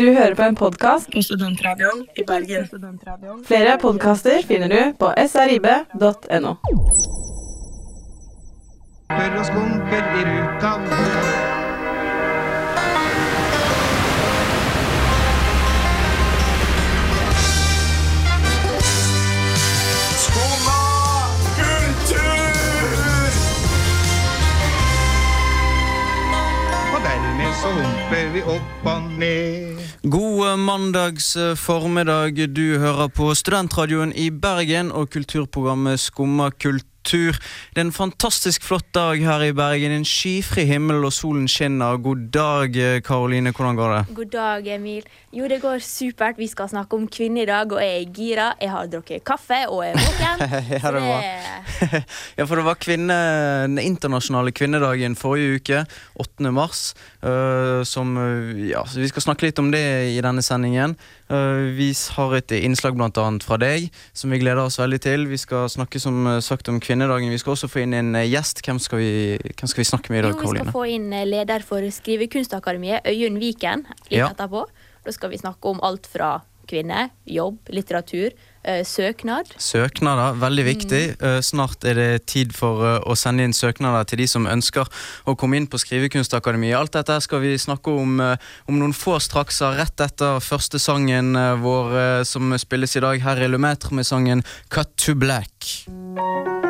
Du hører på en podkast på Studentradioen i Bergen. Flere podkaster finner du på srib.no. Pør oss skumper i ruta. Så humper vi opp og ned. God mandags eh, formiddag. Du hører på Studentradioen i Bergen og kulturprogrammet Skumma kultur. Det er en fantastisk flott dag her i Bergen. En skyfri himmel og solen skinner. God dag, eh, Karoline. Hvordan går det? God dag, Emil. Jo, det går supert. Vi skal snakke om kvinner i dag, og jeg er gira. Jeg har drukket kaffe og er våken. Ja, det var. ja, for det var kvinne, den internasjonale kvinnedagen forrige uke, 8. mars. uh, som uh, Ja, vi skal snakke litt om det i denne sendingen. Eh, vi har et innslag annet fra deg, som vi gleder oss veldig til. Vi skal snakke som eh, sagt om kvinnedagen. Vi skal også få inn en eh, gjest. Hvem skal vi, hvem skal vi snakke med i dag, Jo, vi skal få inn leder for Skrivekunstakademiet, Øyunn Viken, litt Ja. etterpå. Da skal vi snakke om alt fra kvinner, jobb, litteratur, søknad. Søknader, veldig viktig. Mm. snart er det tid for eh, å sende inn søknader til de som ønsker å komme inn på Skrivekunstakademiet. Alt dette skal vi snakke om eh, om noen få strakser, rett etter første sangen eh, vår eh, som spilles i dag. Her i Lumetre med sangen Cut to Black.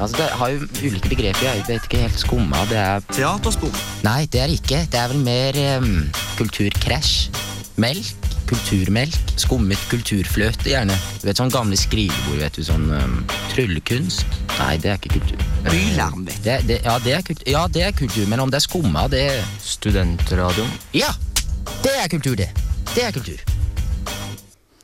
Altså, det har jo ulike begreper. Jeg vet ikke helt skumma. Det er Teaterspor. Nei, det er ikke. Det er vel mer um, kulturkrasj. Melk. Kulturmelk. Skummet kulturfløte, gjerne. Du vet Sånn gamle skrivebord. vet du, Sånn um, tryllekunst. Nei, det er ikke kultur. Bylarm, vet du. Ja, ja, det er kultur, men om det er skumma, det Studentradioen. Ja! Det er kultur, det. Det er kultur.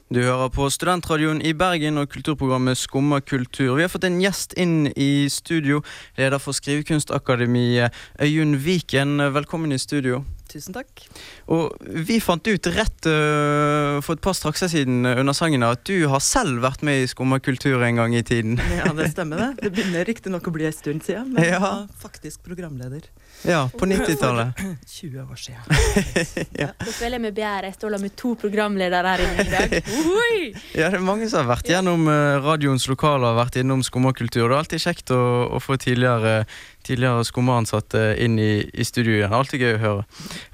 Du hører på Studentradioen i Bergen og kulturprogrammet Skumma kultur. Vi har fått en gjest inn i studio. Leder for Skrivekunstakademiet, Øyunn Viken. Velkommen i studio. Tusen takk. Og vi fant ut rett uh, for et par strakser siden under sangen at du har selv vært med i Skumma kultur en gang i tiden. Ja, det stemmer det. Det begynner riktignok å bli en stund siden, men Ja. faktisk programleder. Ja, på 90-tallet. 20 år siden. Da føler jeg meg bedre. Jeg står med to programledere her inne i dag. Ja, det er mange som har vært gjennom øh, radioens lokaler og vært innom skummakultur. Det er alltid kjekt å, å få tidligere, tidligere Skumma-ansatte inn i, i studio igjen. Alltid gøy å høre.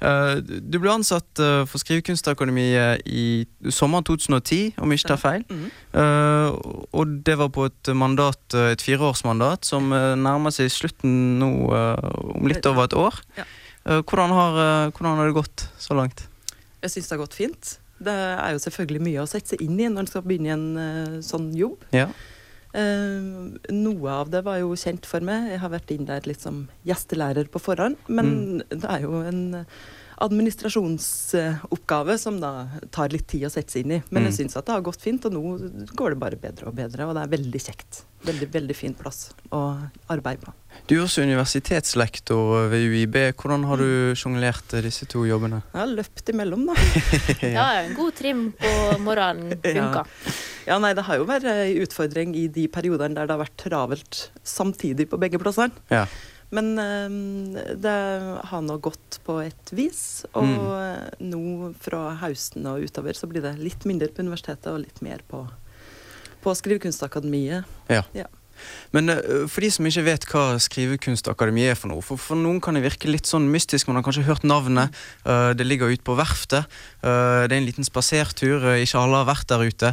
Eh, du ble ansatt øh, for Skrivekunstakademiet i sommeren 2010, om jeg ikke tar feil. Mhm. Eh, og det var på et mandat, eh, et fireårsmandat som eh, nærmer seg slutten nå eh, om litt over et år. Eh, hvordan, har, eh, hvordan har det gått så langt? Jeg syns det har gått fint. Det er jo selvfølgelig mye å sette seg inn i når en skal begynne i en eh, sånn jobb. Ja. Eh, noe av det var jo kjent for meg. Jeg har vært inn der litt som gjestelærer på forhånd. Men Mm. det er jo en administrasjonsoppgave som da tar litt tid å sette seg inn i. Men jeg Mm. syns at det har gått fint, og nå går det bare bedre og bedre. Og det er veldig kjekt. Veldig, veldig fin plass å arbeide på. Du er også universitetslektor ved UiB. Hvordan har du sjonglert eh, disse to jobbene? Jeg har løpt imellom, da. Ja, en god trim på morgenen funka. Ja, nei, det har jo vært en utfordring i de periodene der det har vært travelt samtidig på begge plassene. Ja. Men eh, det har nå gått på et vis, og mm. nå fra høsten og utover så blir det litt mindre på universitetet og litt mer på, på Skrivekunstakademiet. Ja. Ja. Men eh, for de som ikke vet hva Skrivekunstakademiet er for noe, for, for noen kan det virke litt sånn mystisk, man har kanskje hørt navnet. Eh, det ligger ute på verftet. Det er en liten spasertur. Ikke alle har vært der ute.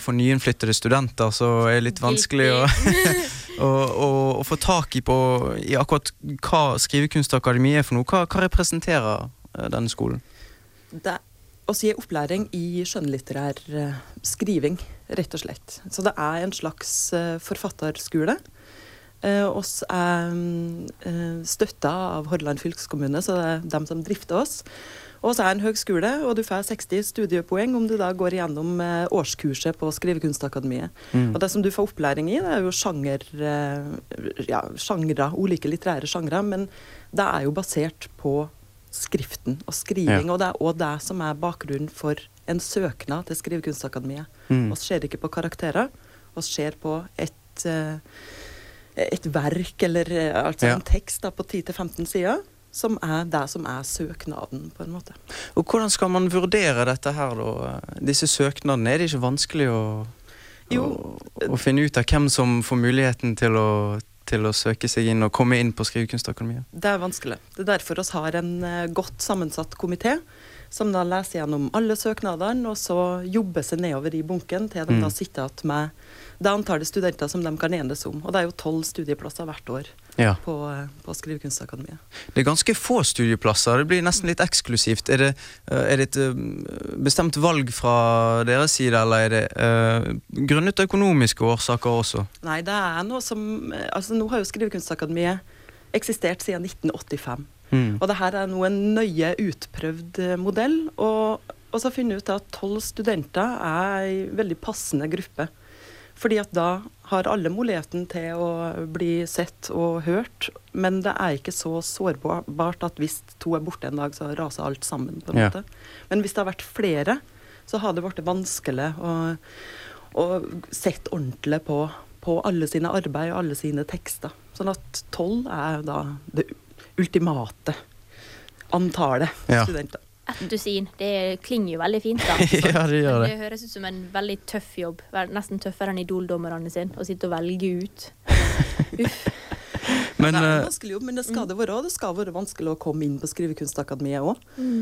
For nyinnflyttede studenter så er det litt vanskelig å, å få tak i på i akkurat hva Skrivekunstakademiet er for noe. Hva, hva representerer eh, denne skolen? Det å si opplæring i skjønnlitterær eh, skriving, rett og slett. Så det er en slags eh, forfatterskole. Eh, oss er uh, støtta av Hordaland fylkeskommune, så det er dem som drifter oss. Og så er det en høgskole, og du får 60 studiepoeng om du da går igjennom eh, årskurset på Skrivekunstakademiet. Mm. Og det som du får opplæring i, det er jo sjanger, eh, ja, sjangre, ulike litterære sjangre, men det er jo basert på skriften og skriving. Og det er òg det som er bakgrunnen for en søknad til Skrivekunstakademiet. Mm. Vi ser ikke på karakterer, vi ser på et, eh, et verk eller eh, altså Ja. en tekst da, på 10-15 sider. Som er det som er søknaden, på en måte. Og hvordan skal man vurdere dette her, da? Disse søknadene, er det ikke vanskelig å, Jo. å, å finne ut av hvem som får muligheten til å, til å søke seg inn og komme inn på Skrivekunstakademiet? Det er vanskelig. Det er derfor vi har en eh, godt sammensatt komité som da leser gjennom alle søknadene, og så jobber seg nedover i bunken til de Mm. da sitter igjen med det antallet studenter som de kan enes om. Og det er jo tolv studieplasser hvert år Ja. på, eh, på Skrivekunstakademiet. Det er ganske få studieplasser. Det blir nesten litt eksklusivt. Er det, eh, er det et eh, bestemt valg fra deres side, eller er det uh, grunnet økonomiske årsaker også? Nei, det er noe som Altså, nå har jo Skrivekunstakademiet eksistert siden 1985. Mm. Og det her er nå en nøye utprøvd eh, modell. Og, og så finner vi ut at tolv studenter er ei veldig passende gruppe. Fordi at da har alle muligheten til å bli sett og hørt. Men det er ikke så sårbart at hvis to er borte en dag, så raser alt sammen. på en Ja. måte. Men hvis det har vært flere, så har det blitt vanskelig å, å sette ordentlig på, på alle sine arbeid og alle sine tekster. Sånn at tolv er da det ultimate antallet Ja. studenter. Ett dusin. Det klinger jo veldig fint, da. ja, det gjør det. det høres ut som en veldig tøff jobb. Nesten tøffere enn Idol-dommerne sin. Å sitte og velge ut. Men det er en eh, vanskelig jobb, men det skal det være. Og det skal være vanskelig å komme inn på Skrivekunstakademiet òg. Mm.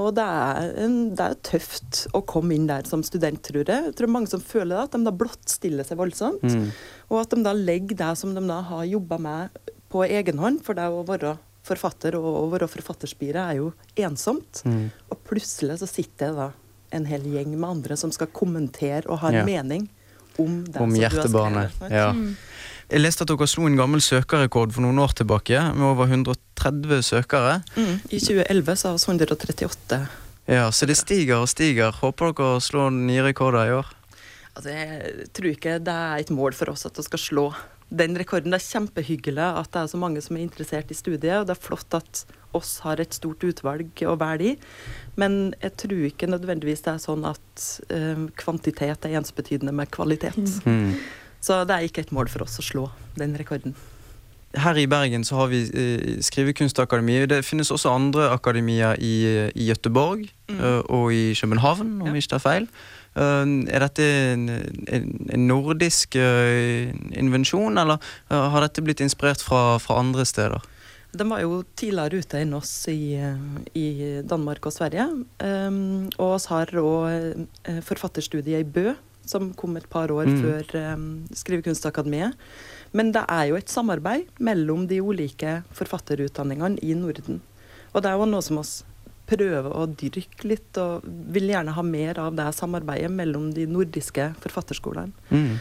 og det er, en, det er tøft å komme inn der som student, tror jeg. Jeg tror mange som føler det, at de da blottstiller seg voldsomt. mm. Og at de da legger det som de da har jobba med på egen hånd. For det å være forfatter og over, og forfatterspiret er jo ensomt. Mm. Og plutselig så sitter det da en hel gjeng med andre som skal kommentere og ha en Ja. mening om det Om som du har hjertebarnet. skrevet. Ja. Mm. Jeg leste at dere slo en gammel søkerrekord for noen år tilbake, med over 130 søkere. Mm. I 2011 så har vi 138 Ja, Så det stiger og stiger. Håper dere slår nye rekorder i år. Altså, jeg tror ikke det er et mål for oss at vi skal slå den rekorden. Det er kjempehyggelig at det er så mange som er interessert i studiet, og det er flott at oss har et stort utvalg å velge i. Men jeg tror ikke nødvendigvis det er sånn at eh, kvantitet er ensbetydende med kvalitet. Mm. Så det er ikke et mål for oss å slå den rekorden. Her i Bergen så har vi eh, Skrivekunstakademi. Det finnes også andre akademier i, i Gøteborg Mm. eh, og i København, om Ja. jeg ikke tar feil. Er dette en, nordisk eh, invensjon, eller eh, har dette blitt inspirert fra, fra andre steder? De var jo tidligere ute enn oss i, i Danmark og Sverige. Um, og oss har òg forfatterstudiet i Bø, som kom et par år Mm. før um, Skrivekunstakademiet. Men det er jo et samarbeid mellom de ulike forfatterutdanningene i Norden. Og det er jo noe som oss prøver å dyrke litt, og vil gjerne ha mer av det samarbeidet mellom de nordiske forfatterskolene. Mm.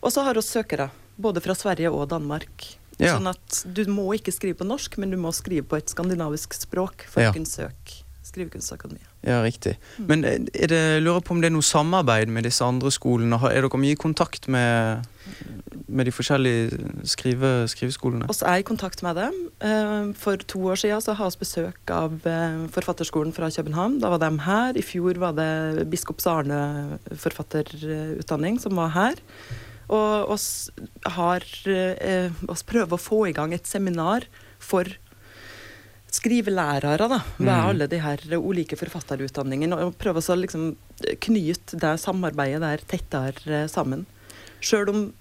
Og så har vi søkere, både fra Sverige og Danmark. Ja. Sånn at du må ikke skrive på norsk, men du må skrive på et skandinavisk språk for Ja. å kunne søke Skrivekunstakademiet. Ja, riktig. Men eh, er det, jeg lurer på om det er noe samarbeid med disse andre skolene? Er dere mye i kontakt med, med de forskjellige skrive, skriveskolene? Og er i kontakt med dem. Eh, For to år siden så har vi besøk av eh, Forfatterskolen fra København. Da var de her. I fjor var det Biskops Arne forfatterutdanning som var her. Og oss har eh, oss prøver å få i gang et seminar for skrivelærere da, ved Mm. alle de her ulike forfatterutdanningene. Og prøve å liksom knyte det samarbeidet der tettere sammen. Sjøl om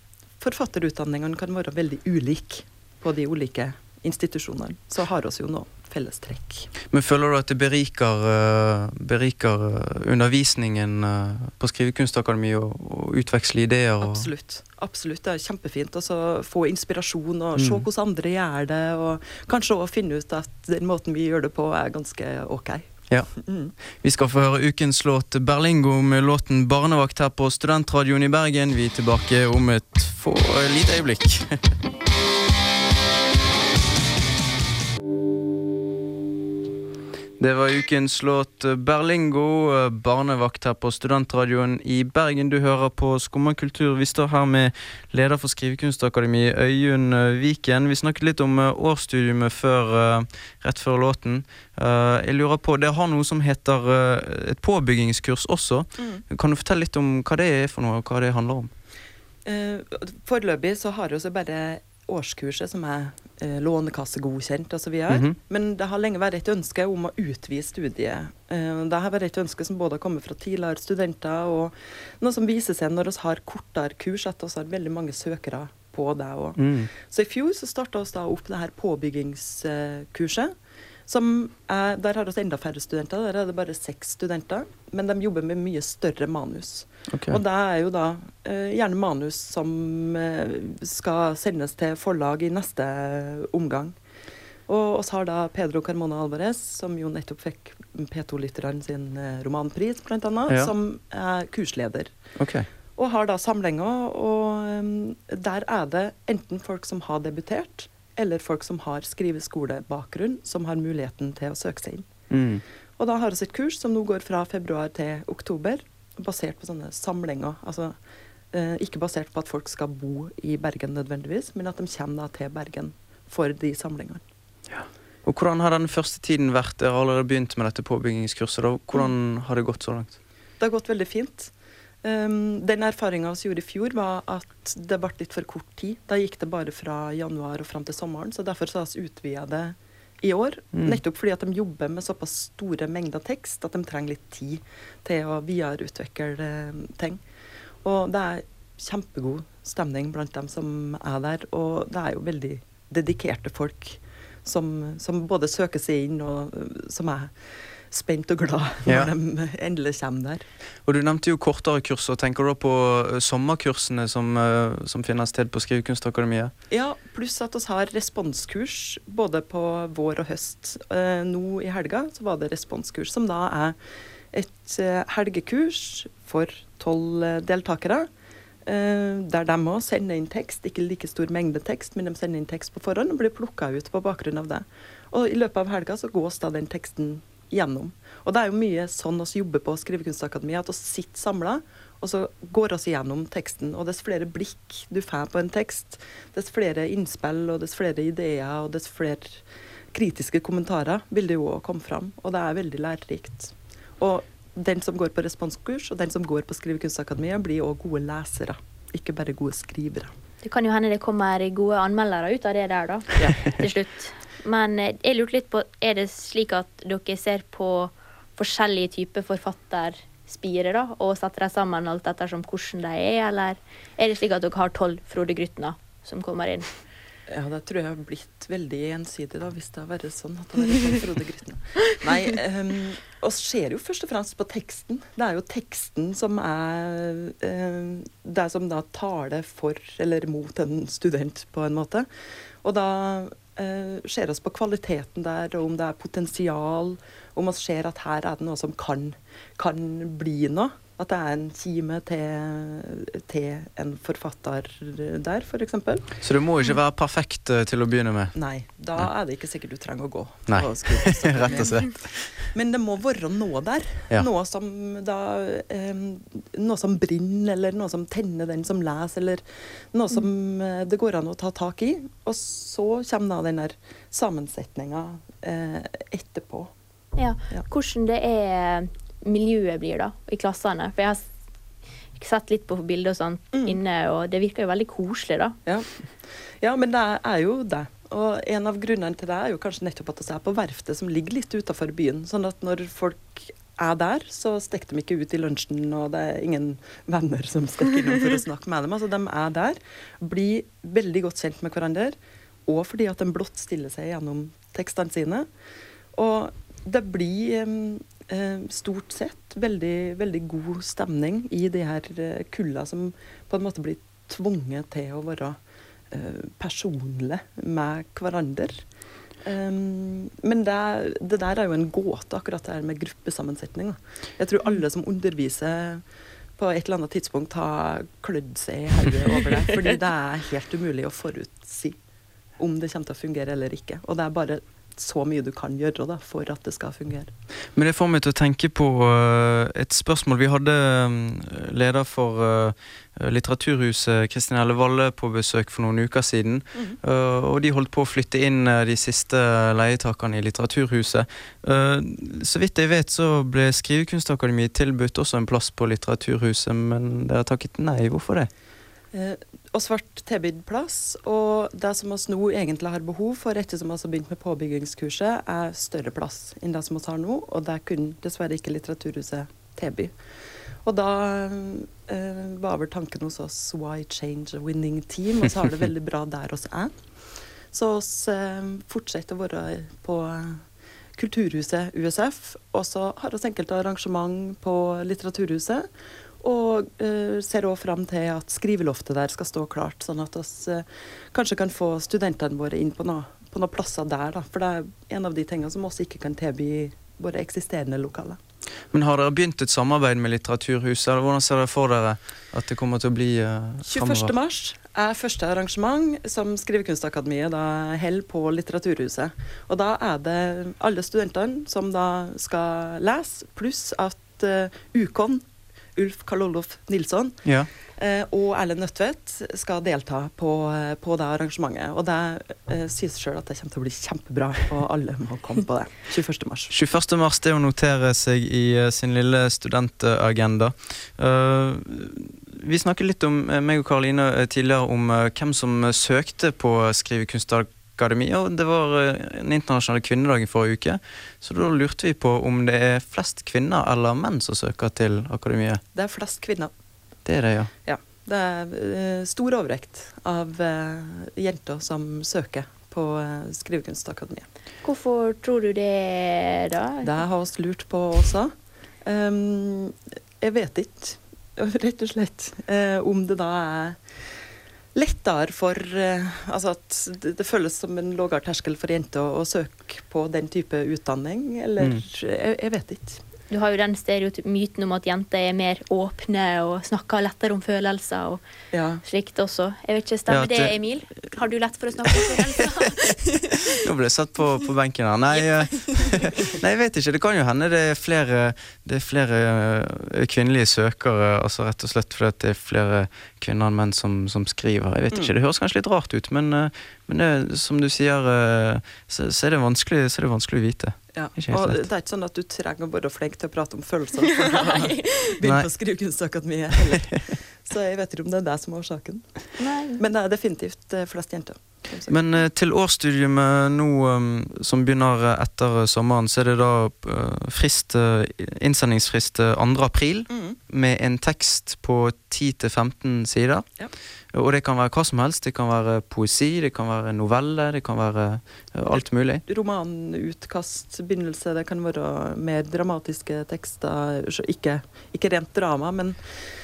forfatterutdanningene kan være veldig ulike på de ulike institusjonene, så har vi jo noe fellestrekk. Men føler du at det beriker, eh, beriker eh, undervisningen eh, på Skrivekunstakademiet å utveksle ideer? Og, Absolutt. Absolutt. Det er kjempefint å så få inspirasjon og se Mm. hvordan andre gjør det, og kanskje også finne ut at den måten vi gjør det på, er ganske OK. Ja. Mm. Vi skal få høre ukens låt Berlingo med låten 'Barnevakt' her på Studentradioen i Bergen. Vi er tilbake om et få lite øyeblikk. Det var ukens låt eh, Berlingo, eh, barnevakt her på Studentradioen i Bergen. Du hører på Skumma kultur. Vi står her med leder for Skrivekunstakademiet, Øyunn eh, Viken. Vi snakket litt om årsstudiumet før, rett før låten. Jeg lurer på, Det har noe som heter et påbyggingskurs også. Kan du fortelle litt om hva det er for noe, og hva det handler om? Foreløpig så har vi også bare årskurset som er eh, lånekassegodkjent osv. Mhm. Men det har lenge vært et ønske om å utvide studiet. Eh, det har vært et ønske som både har kommet fra tidligere studenter, og noe som viser seg når vi har kortere kurs, at vi har veldig mange søkere på det òg. Mm. Så i fjor så starta vi da opp det her påbyggingskurset. Som er, der har vi enda færre studenter, der er det bare seks studenter. Men de jobber med mye større manus. Okay. Og det er jo da eh, gjerne manus som eh, skal sendes til forlag i neste omgang. Og oss har da Pedro Carmona Alvarez, som jo nettopp fikk P2-lytteren sin eh, romanpris, annet, Ja. som er kursleder. Okay. Og har da samlinger, og um, der er det enten folk som har debutert, eller folk som har skriveskolebakgrunn, som har muligheten til å søke seg inn. Mm. Og da har vi et kurs som nå går fra februar til oktober, basert på sånne samlinger. Altså eh, ikke basert på at folk skal bo i Bergen nødvendigvis, men at de kommer da til Bergen for de samlingene. Og Hvordan har den første tiden vært? Dere har allerede begynt med dette påbyggingskurset. Da. Hvordan Mm. har det gått så langt? Det har gått veldig fint. Um, den erfaringa vi gjorde i fjor, var at det ble litt for kort tid. Da gikk det bare fra januar og fram til sommeren, så derfor så har vi utvida det i år. Mm. Nettopp fordi at de jobber med såpass store mengder tekst at de trenger litt tid til å videreutvikle eh, ting. Og det er kjempegod stemning blant dem som er der, og det er jo veldig dedikerte folk som, som både søker seg inn, og eh, som er spent og glad når Ja. de endelig kommer der. Og Du nevnte jo kortere kurs. Tenker du på eh, sommerkursene som, eh, som finner sted på Skrivekunstakademiet? Ja, pluss at vi har responskurs både på vår og høst. Eh, nå i helga så var det responskurs, som da er et helgekurs for tolv deltakere. Der de òg sender inn tekst, ikke like stor mengde tekst, men de sender inn tekst på forhånd og blir plukka ut på bakgrunn av det. Og i løpet av helga så gås da den teksten gjennom. Og det er jo mye sånn vi jobber på Skrivekunstakademiet, at vi sitter samla, og så går vi gjennom teksten. Og dess flere blikk du får på en tekst, dess flere innspill og dess flere ideer og dess flere kritiske kommentarer vil det jo komme fram. Og det er veldig lærerikt. Og den som går på responskurs, og den som går på Skrivekunstakademiet, blir òg gode lesere, ikke bare gode skrivere. Det kan jo hende det kommer gode anmeldere ut av det der, da. Til slutt. Men eh, jeg lurte litt på, er det slik at dere ser på forskjellige typer forfatterspirer da, og setter dem sammen alt ettersom hvordan de er, eller er det slik at dere har tolv Frode Grytner som kommer inn? Ja, det tror jeg har blitt veldig ensidig, da, hvis det har vært sånn. at det har vært sånn Frode Grytne. Nei, um, oss ser jo først og fremst på teksten. Det er jo teksten som er um, det som da taler for eller mot en student, på en måte. Og da uh, ser oss på kvaliteten der, og om det er potensial, om vi ser at her er det noe som kan, kan bli noe. At det er en kime til, til en forfatter der, f.eks. Så det må ikke være perfekt eh, til å begynne med. Nei, da er det ikke sikkert du trenger å gå. Nei, rett og slett. Men det må være noe der. Ja. Noe som da um, Noe som brenner, eller noe som tenner den som leser, eller noe som eh, det går an å ta tak i. Og så kommer da den der sammensetninga uh, etterpå. Ja. Ja. Hvordan det er miljøet blir da, i klassene. For jeg har sett litt på bilder og sånt Mm. inne, og det virker jo veldig koselig, da. Ja. ja, men det er jo det. Og en av grunnene til det er jo kanskje nettopp at vi er på verftet som ligger litt utafor byen. Sånn at når folk er der, så stikker de ikke ut i lunsjen, og det er ingen venner som stikker innom for å snakke med dem. Altså, de er der, blir veldig godt kjent med hverandre, og fordi at de blottstiller seg gjennom tekstene sine. Og det blir stort sett veldig, veldig god stemning i de her eh, kulla som på en måte blir tvunget til å være eh, personlige med hverandre. Men det, det der er jo en gåte, akkurat det her med gruppesammensetning. Jeg tror alle som underviser på et eller annet tidspunkt har klødd seg i hodet over det. Fordi det er helt umulig å forutsi om det kommer til å fungere eller ikke. Og det er bare så mye du kan gjøre da, for at det skal fungere. Men det får meg til å tenke på uh, et spørsmål. Vi hadde um, leder for uh, Litteraturhuset, Kristin Elle Valle, på besøk for noen uker siden. Mm. -hmm. og de holdt på å flytte inn de siste leietakerne i Litteraturhuset. så vidt jeg vet, så ble Skrivekunstakademiet tilbudt også en plass på Litteraturhuset, men dere takket nei. Hvorfor det? Eh, oss ble tilbudt plass, og det som vi nå egentlig har behov for, etter som vi har begynt med påbyggingskurset, er større plass enn det som vi har nå, og det kunne dessverre ikke Litteraturhuset tilby. Og da eh, var vel tanken hos oss 'why change a winning team', og så har det veldig bra der oss er. Så oss eh, fortsetter å være på Kulturhuset USF, og så har vi enkelte arrangement på Litteraturhuset. Og uh, ser òg fram til at skriveloftet der skal stå klart, sånn at vi uh, kanskje kan få studentene våre inn på noen noe plasser der. Da. For det er en av de tingene som også ikke kan tilby våre eksisterende lokaler. Men Har dere begynt et samarbeid med Litteraturhuset? eller Hvordan ser dere for dere at det kommer til å bli uh, 21. mars er første arrangement som Skrivekunstakademiet da holder på Litteraturhuset. Og da er det alle studentene som da skal lese, pluss at uh, Ukon Ulf Karl Olof Nilsson ja. eh, og Erlend Nødtvedt skal delta på, eh, på, det arrangementet. Og det eh, sies sjøl at det kommer til å bli kjempebra, og alle må komme på det. 21. mars. 21. mars det å notere seg i uh, sin lille studentagenda. Uh, vi snakket litt om meg og Karoline tidligere om hvem som søkte på skrivekunstakademi Akademi, og det var den internasjonale kvinnedagen forrige uke. Så da lurte vi på om det er flest kvinner eller menn som søker til akademiet. Det er flest kvinner. Det er det, ja. ja det er uh, stor overvekt av uh, jenter som søker på Skrivekunstakademiet. Hvorfor tror du det, da? Det har vi lurt på også. Um, jeg vet ikke, rett og slett, om det da er lettere for uh, Altså at det, det, føles som en lavere terskel for jenter å, å, søke på den type utdanning, eller mm. jeg, jeg, vet ikke. Du har jo den myten om at jenter er mer åpne og snakker lettere om følelser og ja. slikt også. Jeg vet ikke, Stemmer ja, det, Emil? Har du lett for å snakke om følelser? Nå ble jeg satt på, på benken her. Nei, eh, nei, jeg vet ikke. Det kan jo hende det er flere, det er flere eh, kvinnelige søkere. altså Rett og slett fordi det er flere kvinner enn menn som, som skriver. Jeg vet ikke, Det høres kanskje litt rart ut, men, eh, men det, som du sier, så, så, er det vanskelig, så er det vanskelig å vite. Ja. Og det er ikke sånn at du trenger å være flink til å prate om følelser for å begynne på Skrivekunstakademiet heller. Så jeg vet ikke om det er det som er årsaken. Nei. Men det er definitivt eh, flest jenter. Men til årsstudiet nå som begynner etter sommeren, så er det da frist, innsendingsfrist 2. april mm. med en tekst på 10-15 sider. Ja. Og det kan være hva som helst. Det kan være poesi, det kan være novelle, det kan være uh, alt mulig. Romanutkast, begynnelse, det kan være mer dramatiske tekster. Ikke, ikke, rent drama, men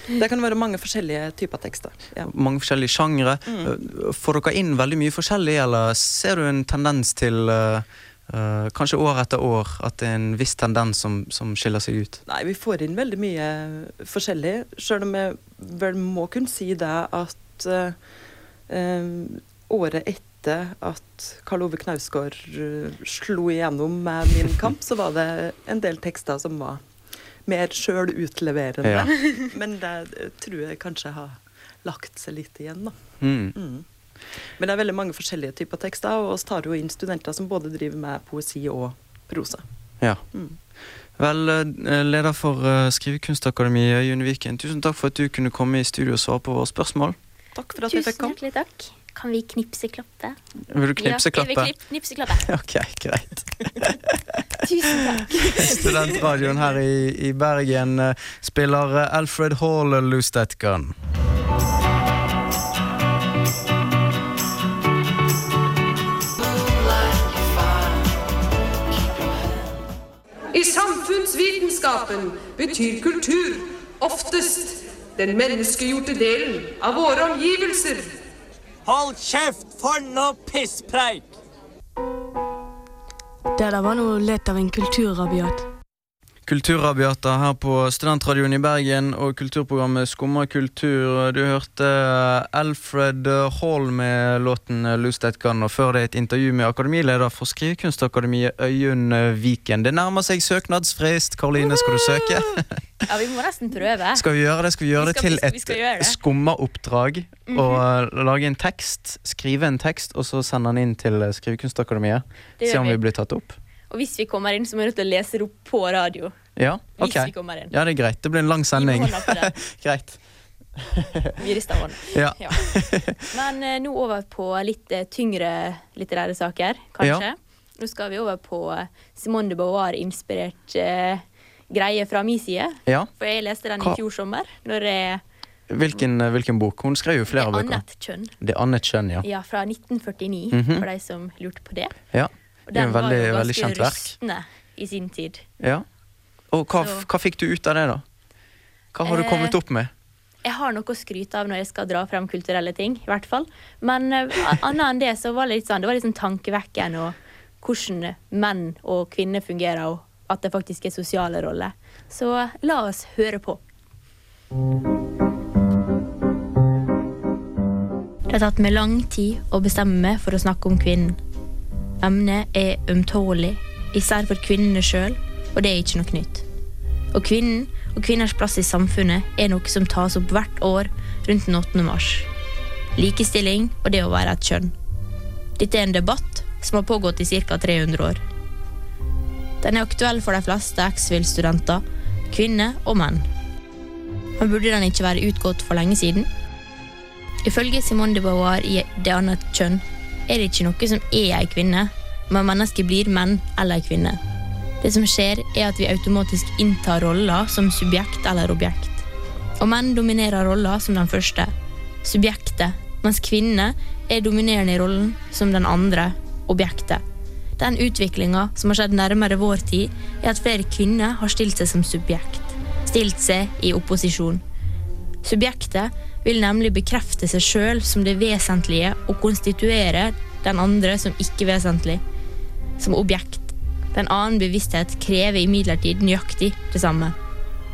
det kan være mange forskjellige typer tekster. Ja. Mange forskjellige sjangre. Mm. Eh, får dere inn veldig mye forskjellig, eller ser du en tendens til uh, kanskje år etter år at det er en viss tendens som, som, skiller seg ut? Nei, vi får inn veldig mye forskjellig. Selv om jeg vel må kunne si det at uh, året etter at Karl Ove Knausgård uh, slo igjennom med Min kamp, så var det en del tekster som var mer sjølutleverende. Ja. Men det tror jeg kanskje har lagt seg litt igjen, da. Mm. Mm. Men det er veldig mange forskjellige typer tekster, og vi tar jo inn studenter som både driver med poesi og prosa. Ja. Mm. Vel, leder for Skrivekunstakademiet, June Viken, tusen takk for at du kunne komme i studio og svare på våre spørsmål. Takk for at Tusen jeg fikk komme. Tusen hjertelig takk. Kan vi knipseklappe? Vil du knipseklappe? Ja, jeg vil knipseklappe. ok, greit. Tusen takk. Studentradioen her i, i Bergen uh, spiller uh, Alfred Hall 'Lose That Gun'. I samfunnsvitenskapen betyr kultur oftest den menneskegjorte delen av våre omgivelser. Hold kjeft, for noe pisspreik! Det der var noe lett av en kulturrabiat. Kulturrabiater her på Studentradioen i Bergen og kulturprogrammet Skumma kultur. Du hørte Alfred Hall med låten 'Lose That Gun', og før det et intervju med akademileder for Skrivekunstakademiet, Øyunn Viken. Det nærmer seg søknadsfrist. Karoline, skal du søke? Ja, vi må nesten prøve. Skal vi gjøre det? Skal vi gjøre Vi det til skal et skummaoppdrag? Mhm. Og lage en tekst, skrive en tekst, og så sende den inn til Skrivekunstakademiet? Se om vi. vi blir tatt opp? Og hvis vi kommer inn, så må vi nødt til å lese det opp på radio. Ja, Hvis vi kommer inn. Ja, det er greit. Det blir en lang sending. hånda på det. greit. Vi rister hånden. Ja. Men eh, nå over på litt eh, tyngre litterære saker, kanskje. Ja. Nå skal vi over på eh, Simone de Beauvoir-inspirert eh, greie fra min side. Ja. For jeg leste den Hva- i fjor sommer. Når jeg Hvilken, hvilken bok? Hun skrev jo flere bøker. Annet kjønn. Det er Annet kjønn, ja. Ja, fra 1949, Mhm. for de som lurte på det. ja. Og Det den veldig, var jo ganske verk. i sin tid. Ja. Og hva, hva fikk du ut av det, da? Hva har du Eh, kommet opp med? Jeg har noe å skryte av når jeg skal dra frem kulturelle ting, i hvert fall. Men eh, annet enn det så var det litt sånn, det var litt sånn tankevekkende hvordan menn og kvinner fungerer, og at det faktisk er sosiale roller. Så la oss høre på. Det har tatt meg lang tid å bestemme meg for å snakke om kvinnen. Emnet er ømtålig, især for kvinnene sjøl, og det er ikke noe nytt. Og kvinnen og kvinners plass i samfunnet er noe som tas opp hvert år rundt den 8. mars. Likestilling og det å være et kjønn. Dette er en debatt som har pågått i ca. 300 år. Den er aktuell for de fleste X-Fill-studenter, kvinner og menn. Men burde den ikke være utgått for lenge siden? Ifølge Simone de Beauvoir i Det annet kjønn er det ikke noe som er ei kvinne, men mennesket blir menn eller ei kvinne. Det som skjer, er at vi automatisk inntar roller som subjekt eller objekt. Og menn dominerer roller som den første, subjektet, mens kvinner er dominerende i rollen som den andre, objektet. Den utviklinga som har skjedd nærmere vår tid, er at flere kvinner har stilt seg som subjekt. Stilt seg i opposisjon. Subjektet vil nemlig bekrefte seg sjøl som det vesentlige og konstituere den andre som ikke-vesentlig, som objekt. Den annen bevissthet krever imidlertid nøyaktig det samme.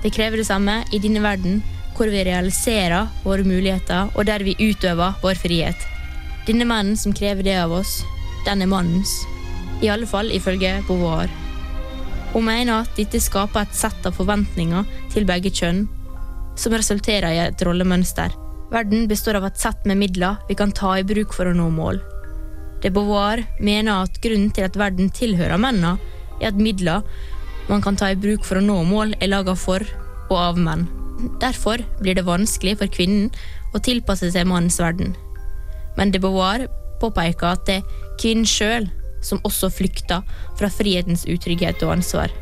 Det krever det samme i denne verden, hvor vi realiserer våre muligheter, og der vi utøver vår frihet. Denne mannen som krever det av oss, den er mannens. I alle fall ifølge Beauvoir. Hun mener at dette skaper et sett av forventninger til begge kjønn, som resulterer i et rollemønster. Verden består av et sett med midler vi kan ta i bruk for å nå mål. De Beauvoir mener at grunnen til at verden tilhører mennene, er at midler man kan ta i bruk for å nå mål, er laga for og av menn. Derfor blir det vanskelig for kvinnen å tilpasse seg mannens verden. Men de Beauvoir påpeker at det er kvinnen sjøl som også flykter fra frihetens utrygghet og ansvar.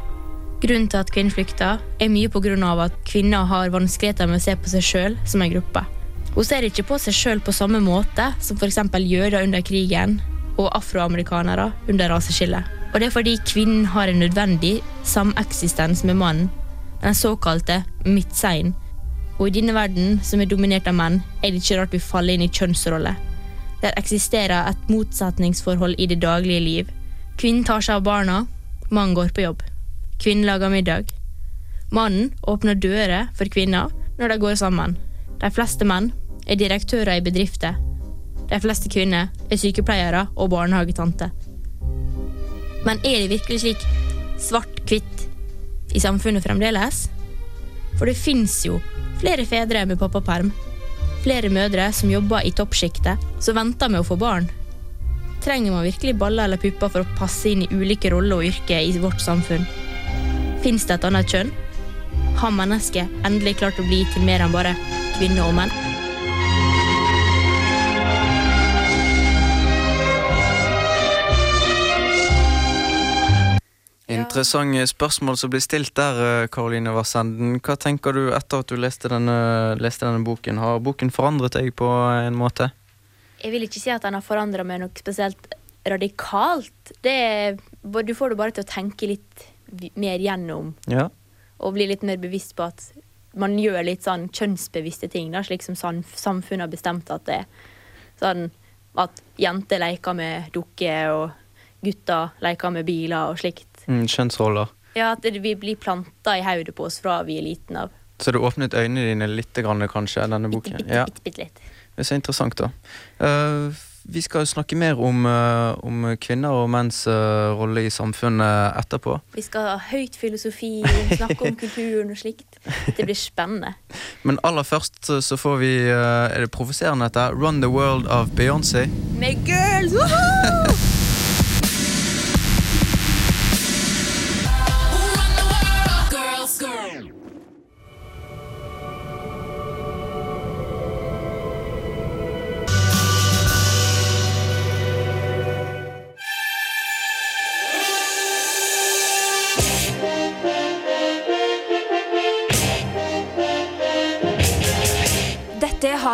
Grunnen til at kvinner flykter, er mye av at kvinner har vanskeligheter med å se på seg sjøl som en gruppe. Hun ser ikke på seg sjøl på samme måte som f.eks. jøder under krigen og afroamerikanere under raseskillet. Og det er fordi kvinnen har en nødvendig sameksistens med mannen, den såkalte midtseien. Og i denne verden, som er dominert av menn, er det ikke rart vi faller inn i kjønnsroller. Der eksisterer et motsetningsforhold i det daglige liv. Kvinnen tar seg av barna, mannen går på jobb. Kvinnen lager middag. Mannen åpner dører for kvinner når de går sammen. De fleste menn er direktører i bedrifter. De fleste kvinner er sykepleiere og barnehagetanter. Men er det virkelig slik svart-hvitt i samfunnet fremdeles? For det fins jo flere fedre med pappaperm. Flere mødre som jobber i toppsjiktet, som venter med å få barn. Trenger man virkelig baller eller pupper for å passe inn i ulike roller og yrker i vårt samfunn? Fins det et annet kjønn? Har mennesket endelig klart å bli til mer enn bare kvinner og menn? Interessante spørsmål som blir stilt der, eh, Karoline Vassenden. Hva tenker du etter at du leste denne, leste denne boken? Har boken forandret deg på en måte? Jeg vil ikke si at den har forandra meg noe spesielt radikalt. Det du får det bare til å tenke litt mer gjennom Ja. og bli litt mer bevisst på at man gjør litt sånn kjønnsbevisste ting, da, slik som samfunnet har bestemt at det er. Sånn at jenter leker med dukker, og gutter leker med biler og slikt. Mm, kjønnsroller. Ja, at vi blir planta i hodet på oss fra vi er liten av. Så du åpnet øynene dine litt, kanskje, denne boken? Bitte, Ja, bitte, bitte litt. det er så interessant, da. Eh, vi skal snakke mer om, eh, om kvinner og menns eh, rolle i samfunnet etterpå. Vi skal ha høyt filosofi, snakke om kulturen og slikt. Det blir spennende. Men aller først så får vi eh, Er det provoserende dette? Run the World av Beyoncé. Med girls! Woohoo!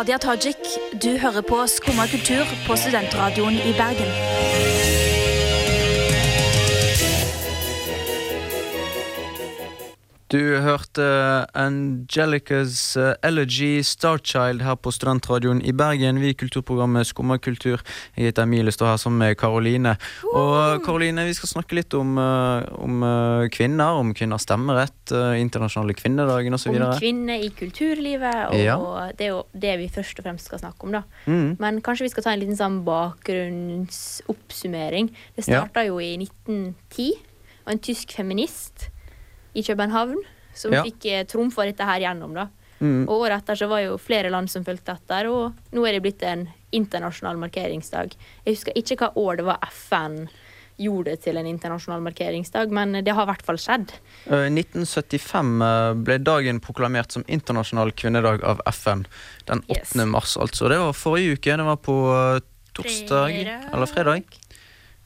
Hadia Tajik. Du hører på Skumma kultur på Studentradioen i Bergen. Du hørte Angelicas eh, Elegy Starchild her på Studentradioen i Bergen. Vi i kulturprogrammet Skummakultur. Jeg heter Emilie, står her sammen med Karoline. Og Karoline, vi skal snakke litt om, eh, om eh, kvinner, om kvinners stemmerett, eh, internasjonale kvinnedagen osv. Om kvinner i kulturlivet, og Ja. det er jo det vi først og fremst skal snakke om, da. Mm. Men kanskje vi skal ta en liten sånn bakgrunnsoppsummering. Det Ja. jo i 1910, og en tysk feminist i København som Ja. fikk eh, trumfa dette her gjennom, da. Mm. Og året etter så var jo flere land som fulgte etter, og nå er det blitt en internasjonal markeringsdag. Jeg husker ikke hva år det var FN gjorde det til en internasjonal markeringsdag, men det har i hvert fall skjedd. I 1975 eh, ble dagen proklamert som internasjonal kvinnedag av FN. Den 8. Yes. mars, altså. Det var forrige uke. Det var på eh, torsdag Fredag. eller fredag.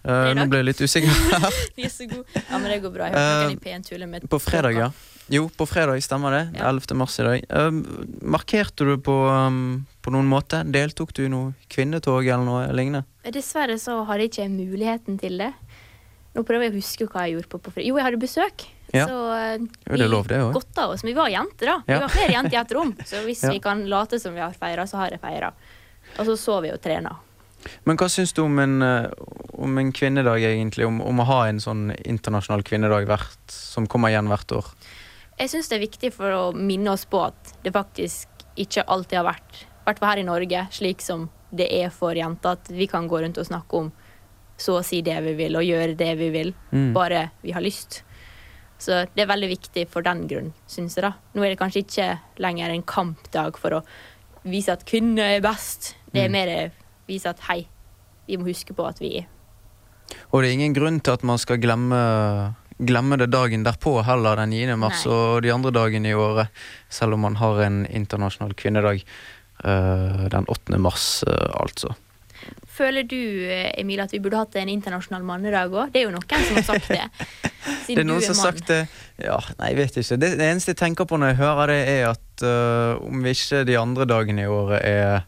Eh, nå ble jeg litt usikker. Vi er så gode. Ja, men det går bra. Jeg Eh, P1 tulle med På fredag, ja. Jo, på fredag stemmer det. Ja. 11. mars i dag. Uh, markerte du på, um, på noen måte? Deltok du i noe kvinnetog eller noe lignende? Dessverre så hadde jeg ikke muligheten til det. Nå prøver jeg å huske hva jeg gjorde på på fredag. Jo, jeg hadde besøk. Ja. Så uh, Jo, det er lov, det godta oss. Men vi var jenter, da. Ja. Vi var flere jenter i ett rom. Så hvis Ja. vi kan late som vi har feira, så har jeg feira. Og så så vi og trena. Men hva syns du om en, eh, om en kvinnedag, egentlig? Om, om å ha en sånn internasjonal kvinnedag hvert, som kommer igjen hvert år? Jeg syns det er viktig for å minne oss på at det faktisk ikke alltid har vært, i hvert fall her i Norge, slik som det er for jenter, at vi kan gå rundt og snakke om så å si det vi vil, og gjøre det vi vil, Mm. bare vi har lyst. Så det er veldig viktig for den grunn, syns jeg. da. Nå er det kanskje ikke lenger en kampdag for å vise at kvinner er best. Det er Mm. mer vise at hei, vi må huske på at vi Og det er ingen grunn til at man skal glemme, glemme det dagen derpå heller, den 9. mars Nei. og de andre dagene i året, selv om man har en internasjonal kvinnedag eh, den 8. mars, eh, altså. Føler du, eh, Emil, at vi burde hatt en internasjonal mannedag òg? Det er jo noen som har sagt det. Det er noen som har sagt det Ja, nei, jeg vet ikke. Det, det eneste jeg tenker på når jeg hører det, er at uh, om ikke de andre dagene i året er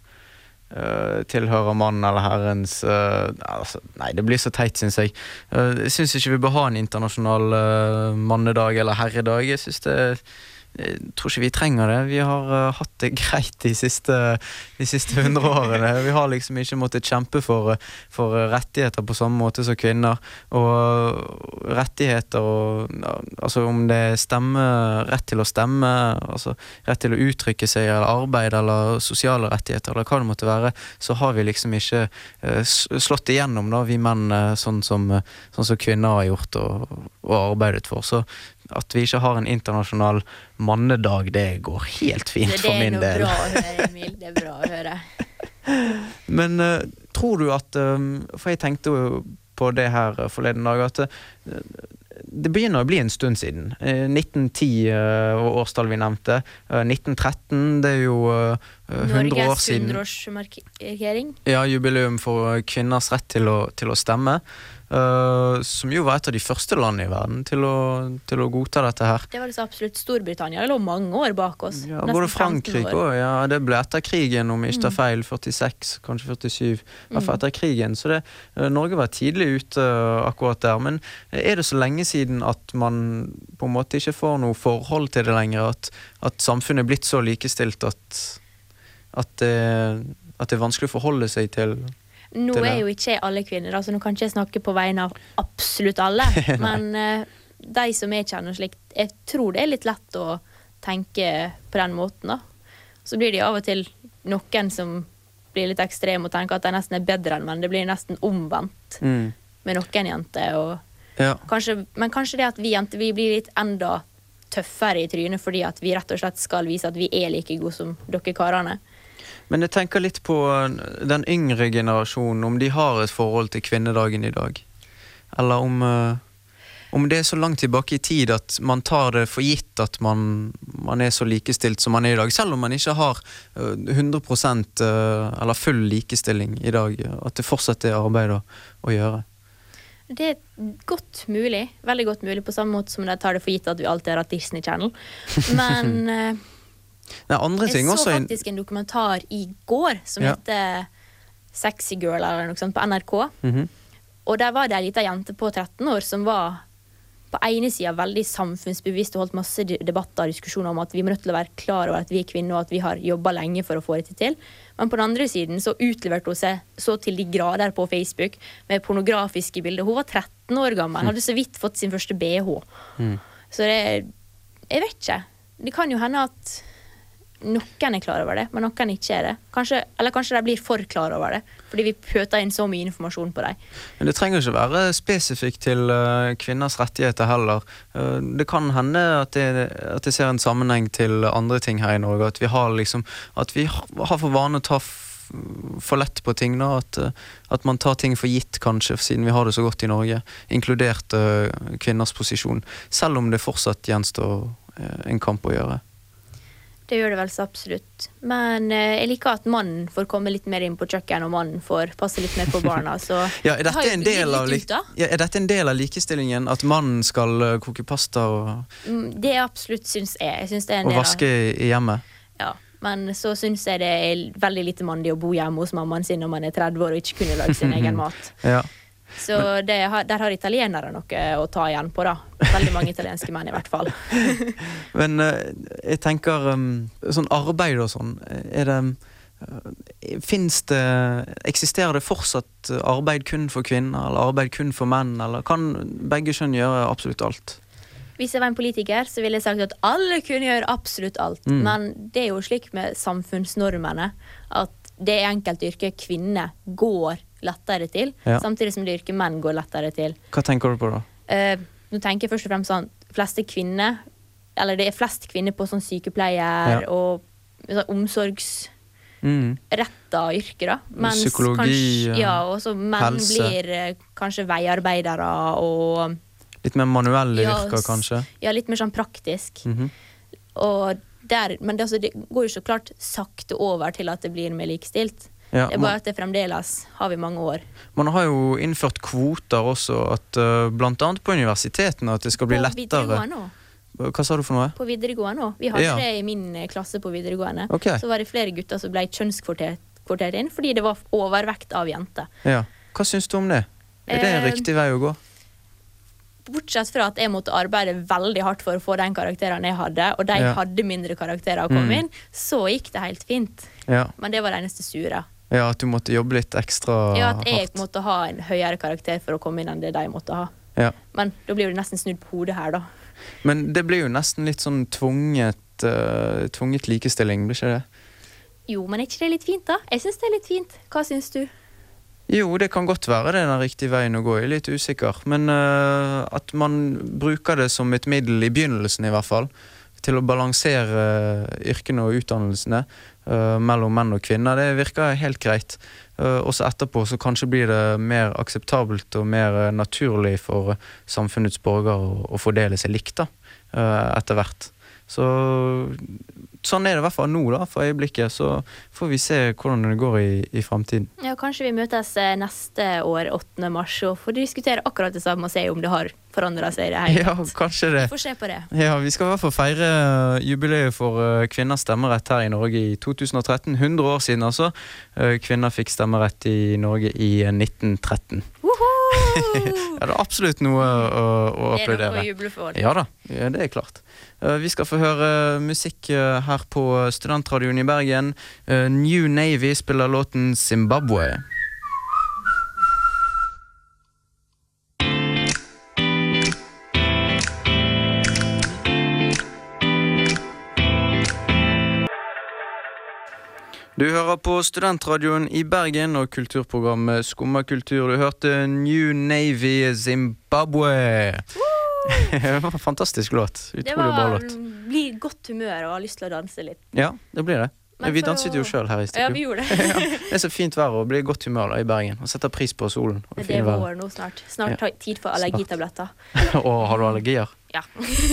eh, tilhører mannen eller herrens uh, altså, Nei, det blir så teit, syns jeg. Uh, jeg syns ikke vi bør ha en internasjonal mannedag eller herredag. Jeg synes det jeg tror ikke vi trenger det. Vi har uh, hatt det greit de siste, de siste hundre årene. Vi har liksom ikke måttet kjempe for, for rettigheter på samme måte som kvinner. Og rettigheter og Altså om det er stemme, rett til å stemme, altså rett til å uttrykke seg eller arbeid eller sosiale rettigheter eller hva det måtte være, så har vi liksom ikke uh, slått igjennom, da, vi menn, eh, sånn som, eh, sånn som kvinner har gjort og, og arbeidet for. Så at vi ikke har en internasjonal mannedag, det går helt fint for min del. det er noe bra å høre, Emil. Det er bra å høre. Men uh, tror du at um, For jeg tenkte jo på det her forleden dag, at uh, det begynner å bli en stund siden. Eh, 1910 eh, var årstallet vi nevnte. Eh, 1913, det er jo eh, 100 år Norges siden. 100-årsmarkering. Ja, jubileum for kvinners rett til å, til å stemme. Uh, som jo var et av de første landene i verden til å, til å godta dette her. Det var altså absolutt Storbritannia. Det lå mange år bak oss. Ja, både 15 Frankrike år. ja, det ble etter krigen, om jeg ikke tar Mm. feil. 46, kanskje 47. I Mm. etter krigen. Så det, eh, Norge var tidlig ute eh, akkurat der. Men er det så lenge siden at man på en måte ikke får noe forhold til det lenger? At, at samfunnet er blitt så likestilt at, at, det, at det er vanskelig å forholde seg til Nå er jo ikke alle kvinner, altså nå kan ikke jeg snakke på vegne av absolutt alle, men uh, de som jeg kjenner slikt, jeg tror det er litt lett å tenke på den måten, da. Så blir det av og til noen som blir litt ekstreme og tenker at de nesten er bedre enn menn. Det blir nesten omvendt Mm. med noen jenter. Ja. kanskje, men kanskje det at vi jenter vi blir litt enda tøffere i trynet fordi at vi rett og slett skal vise at vi er like gode som dere karene. Men jeg tenker litt på uh, den yngre generasjonen, om de har et forhold til kvinnedagen i dag. Eller om, uh, om det er så langt tilbake i tid at man tar det for gitt at man, man er så likestilt som man er i dag. Selv om man ikke har uh, 100 uh, eller full likestilling i dag. At det fortsatt er arbeid å, å gjøre. Det er godt mulig. Veldig godt mulig, på samme måte som de tar det for gitt at vi alltid har hatt Disney Channel. Men eh, Nei, andre ting jeg så faktisk en dokumentar i går som Ja. heter Sexy Girl eller noe sånt på NRK. Mhm. Og der var det ei lita jente på 13 år som var på ene sida veldig samfunnsbevisst og holdt masse debatter og diskusjoner om at vi må nødt til å være klar over at vi er kvinner og at vi har jobba lenge for å få dette til. Men på den andre siden så utleverte hun seg så til de grader på Facebook med pornografiske bilder. Hun var 13 år gammel, hadde så vidt fått sin første bh. Mm. Så det Jeg vet ikke. Det kan jo hende at noen er klar over det, men noen ikke er det. Kanskje, eller kanskje de blir for klar over det, fordi vi pøter inn så mye informasjon på dem. Men det trenger ikke være spesifikt til uh, kvinners rettigheter heller. Uh, det kan hende at det, at det ser en sammenheng til andre ting her i Norge. At vi har liksom At vi har for vane å ta for lett på ting. Da, at, uh, at man tar ting for gitt, kanskje, siden vi har det så godt i Norge. Inkludert uh, kvinners posisjon. Selv om det fortsatt gjenstår uh, en kamp å gjøre. Det gjør det vel så absolutt. Men eh, jeg liker at mannen får komme litt mer inn på kjøkkenet, og mannen får passe litt mer på barna. Så Ja, er, dette del av, ut, ja, er dette en del av likestillingen? At mannen skal uh, koke pasta og, Mm, Det absolutt syns jeg. jeg det en og vaske i hjemmet? Ja, men så syns jeg det er veldig lite mandig å bo hjemme hos mammaen sin når man er 30 år og ikke kunne lage sin egen mat. Ja. Så det der har italienere noe å ta igjen på, da. Veldig mange italienske menn, i hvert fall. Men eh, jeg tenker um, sånn arbeid og sånn, er det uh, Fins det Eksisterer det fortsatt arbeid kun for kvinner, eller arbeid kun for menn, eller kan begge kjønn gjøre absolutt alt? Hvis jeg var en politiker, så ville jeg sagt at alle kunne gjøre absolutt alt. Mm. Men det er jo slik med samfunnsnormene at det enkelte yrker kvinner går lettere til, Ja. samtidig som det yrket menn går lettere til. Hva tenker du på da? Eh, nå tenker jeg først og fremst sånn fleste kvinner Eller det er flest kvinner på sånn sykepleier Ja. og sånn omsorgsretta Mm. yrker, da. Mens Psykologi, kanskje, ja. og så menn Helse. blir eh, kanskje veiarbeidere og Litt mer manuelle Ja, yrker, kanskje? Ja, litt mer sånn praktisk. Mhm. Og der, men det, altså, det går jo så klart sakte over til at det blir mer likestilt. Ja, det er bare at det fremdeles har vi mange år. Man har jo innført kvoter også, at, uh, blant annet på universitetene, at det skal bli På lettere. Hva sa du for noe? På videregående òg. Vi hadde Ja. det i min eh, klasse på videregående. Okay. Så var det flere gutter som ble kjønnskvotert inn fordi det var overvekt av jenter. Ja. Hva syns du om det? Er det en Eh, riktig vei å gå? Bortsett fra at jeg måtte arbeide veldig hardt for å få den karakteren jeg hadde, og de Ja. hadde mindre karakterer å komme Mm. inn, så gikk det helt fint. Ja. Men det var det eneste sure. Ja, at du måtte jobbe litt ekstra hardt. Ja, at jeg hardt. måtte ha en høyere karakter for å komme inn enn det de måtte ha. Ja. Men da blir det nesten snudd på hodet her, da. Men det blir jo nesten litt sånn tvunget, uh, tvunget likestilling, blir ikke det? Jo, men er ikke det litt fint, da? Jeg syns det er litt fint. Hva syns du? Jo, det kan godt være det er den riktige veien å gå. Jeg er litt usikker. Men uh, at man bruker det som et middel i begynnelsen, i hvert fall. Til å balansere eh, yrkene og utdannelsene mellom menn og kvinner. Det virker helt greit. Uh, også etterpå så kanskje blir det mer akseptabelt og mer eh, naturlig for samfunnets borgere å, fordele seg likt da, eh, etter hvert. Så sånn er det i hvert fall nå, da, for øyeblikket. Så får vi se hvordan det går i, i framtiden. Ja, Kanskje vi møtes eh, neste år, 8. mars, og får diskutere akkurat det samme og se om det har forandra seg i det hele Ja, kanskje det. Får se på det. Ja, Vi skal i hvert fall feire jubileet for eh, kvinners stemmerett her i Norge i 2013. 100 år siden, altså. Eh, Kvinner fikk stemmerett i Norge i eh, 1913. ja, det er absolutt noe å, å Det er noe å juble for. Ja da, det er klart. Eh, Vi skal få høre musikk eh, her på Studentradioen i Bergen. Eh, New Navy spiller låten 'Zimbabwe'. Du hører på Studentradioen i Bergen og kulturprogrammet Skumma kultur. Du hørte New Navy Zimbabwe. det var en Fantastisk låt. Utrolig bra var låt. blir godt humør og har lyst til å danse litt. Ja, det blir det. Men vi danset jo sjøl her i studio. Ja, vi gjorde det. ja, det er så fint vær og blir i godt humør da i Bergen. Og setter pris på solen. Og det er vår nå snart. Snart tid for allergitabletter. og har du allergier? Ja.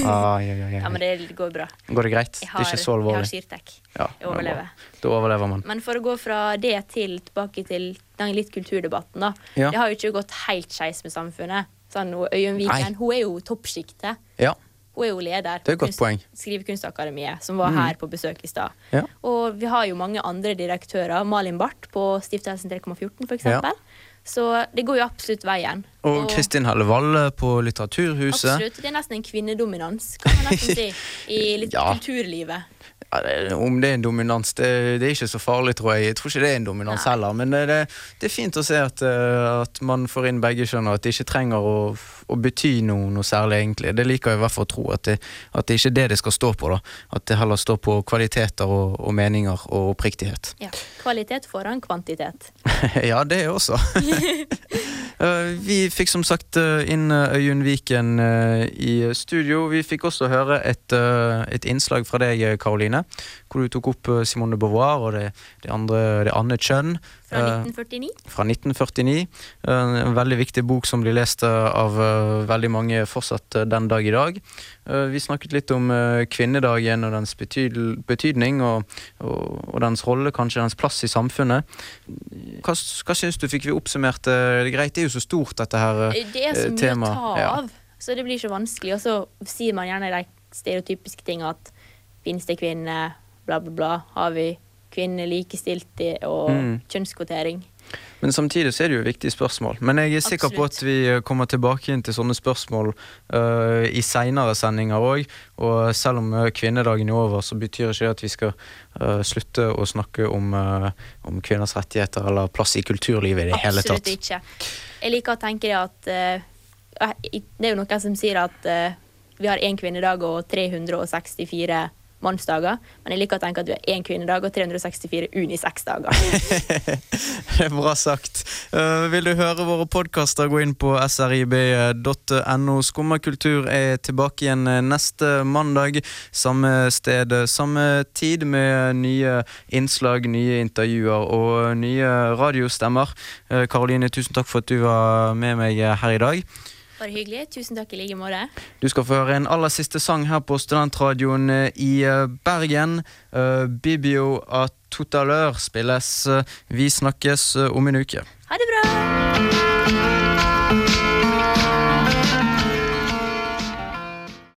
Ai, ai, ai. ja, men det går bra. Går det greit? Har, det er ikke så alvorlig? jeg har? Syrtec. Ja, Jeg overlever. Da overlever man. Men for å gå fra det til tilbake til den litt kulturdebatten, da. Ja. Det har jo ikke gått helt skeis med samfunnet. Sånn, og Øyunn Viken, hun er jo toppsjiktet. Ja. Hun er jo leder er på godt. Skrivekunstakademiet, som var mm. her på besøk i stad. Ja. Og vi har jo mange andre direktører. Malin Barth på Stiftelsen 3,14 for eksempel. Så det går jo absolutt veien. Og Kristin Helle Valle på Litteraturhuset. Absolutt. Det er nesten en kvinnedominans, kan man nesten si, i litt Ja. kulturlivet. Ja, om det er en dominans, det, det er ikke så farlig, tror jeg. Jeg tror ikke det er en dominans heller. Men det, det, det er fint å se at, eh, at man får inn begge kjønn, og at det ikke trenger å, å bety noe, noe særlig, egentlig. Det liker jeg i hvert fall å tro. At det, at det ikke er det det skal stå på. da. At det heller står på kvaliteter og, og meninger og oppriktighet. Ja. Kvalitet foran kvantitet. ja, det også. Eh, vi fikk som sagt eh, inn eh, Øyunn Viken eh, i studio. Vi fikk også høre et, eh, et innslag fra deg, eh, Karoline, hvor du tok opp eh, Simone de Beauvoir og det, det andre det andre kjønn. Fra eh, 1949. fra 1949. Eh, En veldig viktig bok som blir lest eh, av eh, veldig mange fortsatt eh, den dag i dag. Eh, Vi snakket litt om eh, kvinnedagen og dens betydning, og, og, og dens rolle, kanskje dens plass i samfunnet. Hva, hva syns du? Fikk vi oppsummert eh, det greit? Det er jo så stort, dette her temaet. Det er så eh, mye å ta Ja. av, så det blir så vanskelig. Og så sier man gjerne de stereotypiske tinga at finnes det kvinner, bla, bla, bla. Har vi kvinner likestilt i, og Mm. kjønnskvotering? Men samtidig så er det jo viktige spørsmål. Men jeg er sikker på at vi eh, kommer tilbake inn til sånne spørsmål uh, i seinere sendinger òg. Og selv om eh, kvinnedagen er over, så betyr ikke det at vi skal uh, slutte å snakke om, uh, om kvinners rettigheter eller plass i kulturlivet i det hele tatt. Absolutt ikke. Jeg liker å tenke det at Det er jo noen som sier at vi har én kvinnedag og 364 mannsdager. Men jeg liker å tenke at du er én kvinnedag og 364 unisex-dager. Det er bra sagt. Uh, vil du høre våre podkaster, gå inn på srib.no. Skummakultur er tilbake igjen eh, neste mandag. Samme sted, samme tid, med nye innslag, nye intervjuer og nye radiostemmer. Karoline, uh, tusen takk for at du var med meg her i dag. Bare hyggelig. Tusen takk i like måte. Du skal få høre en aller siste sang her på Studentradioen eh, i eh, Bergen. Eh, Bibio a totalør spilles. Vi snakkes om en uke. Ha det bra!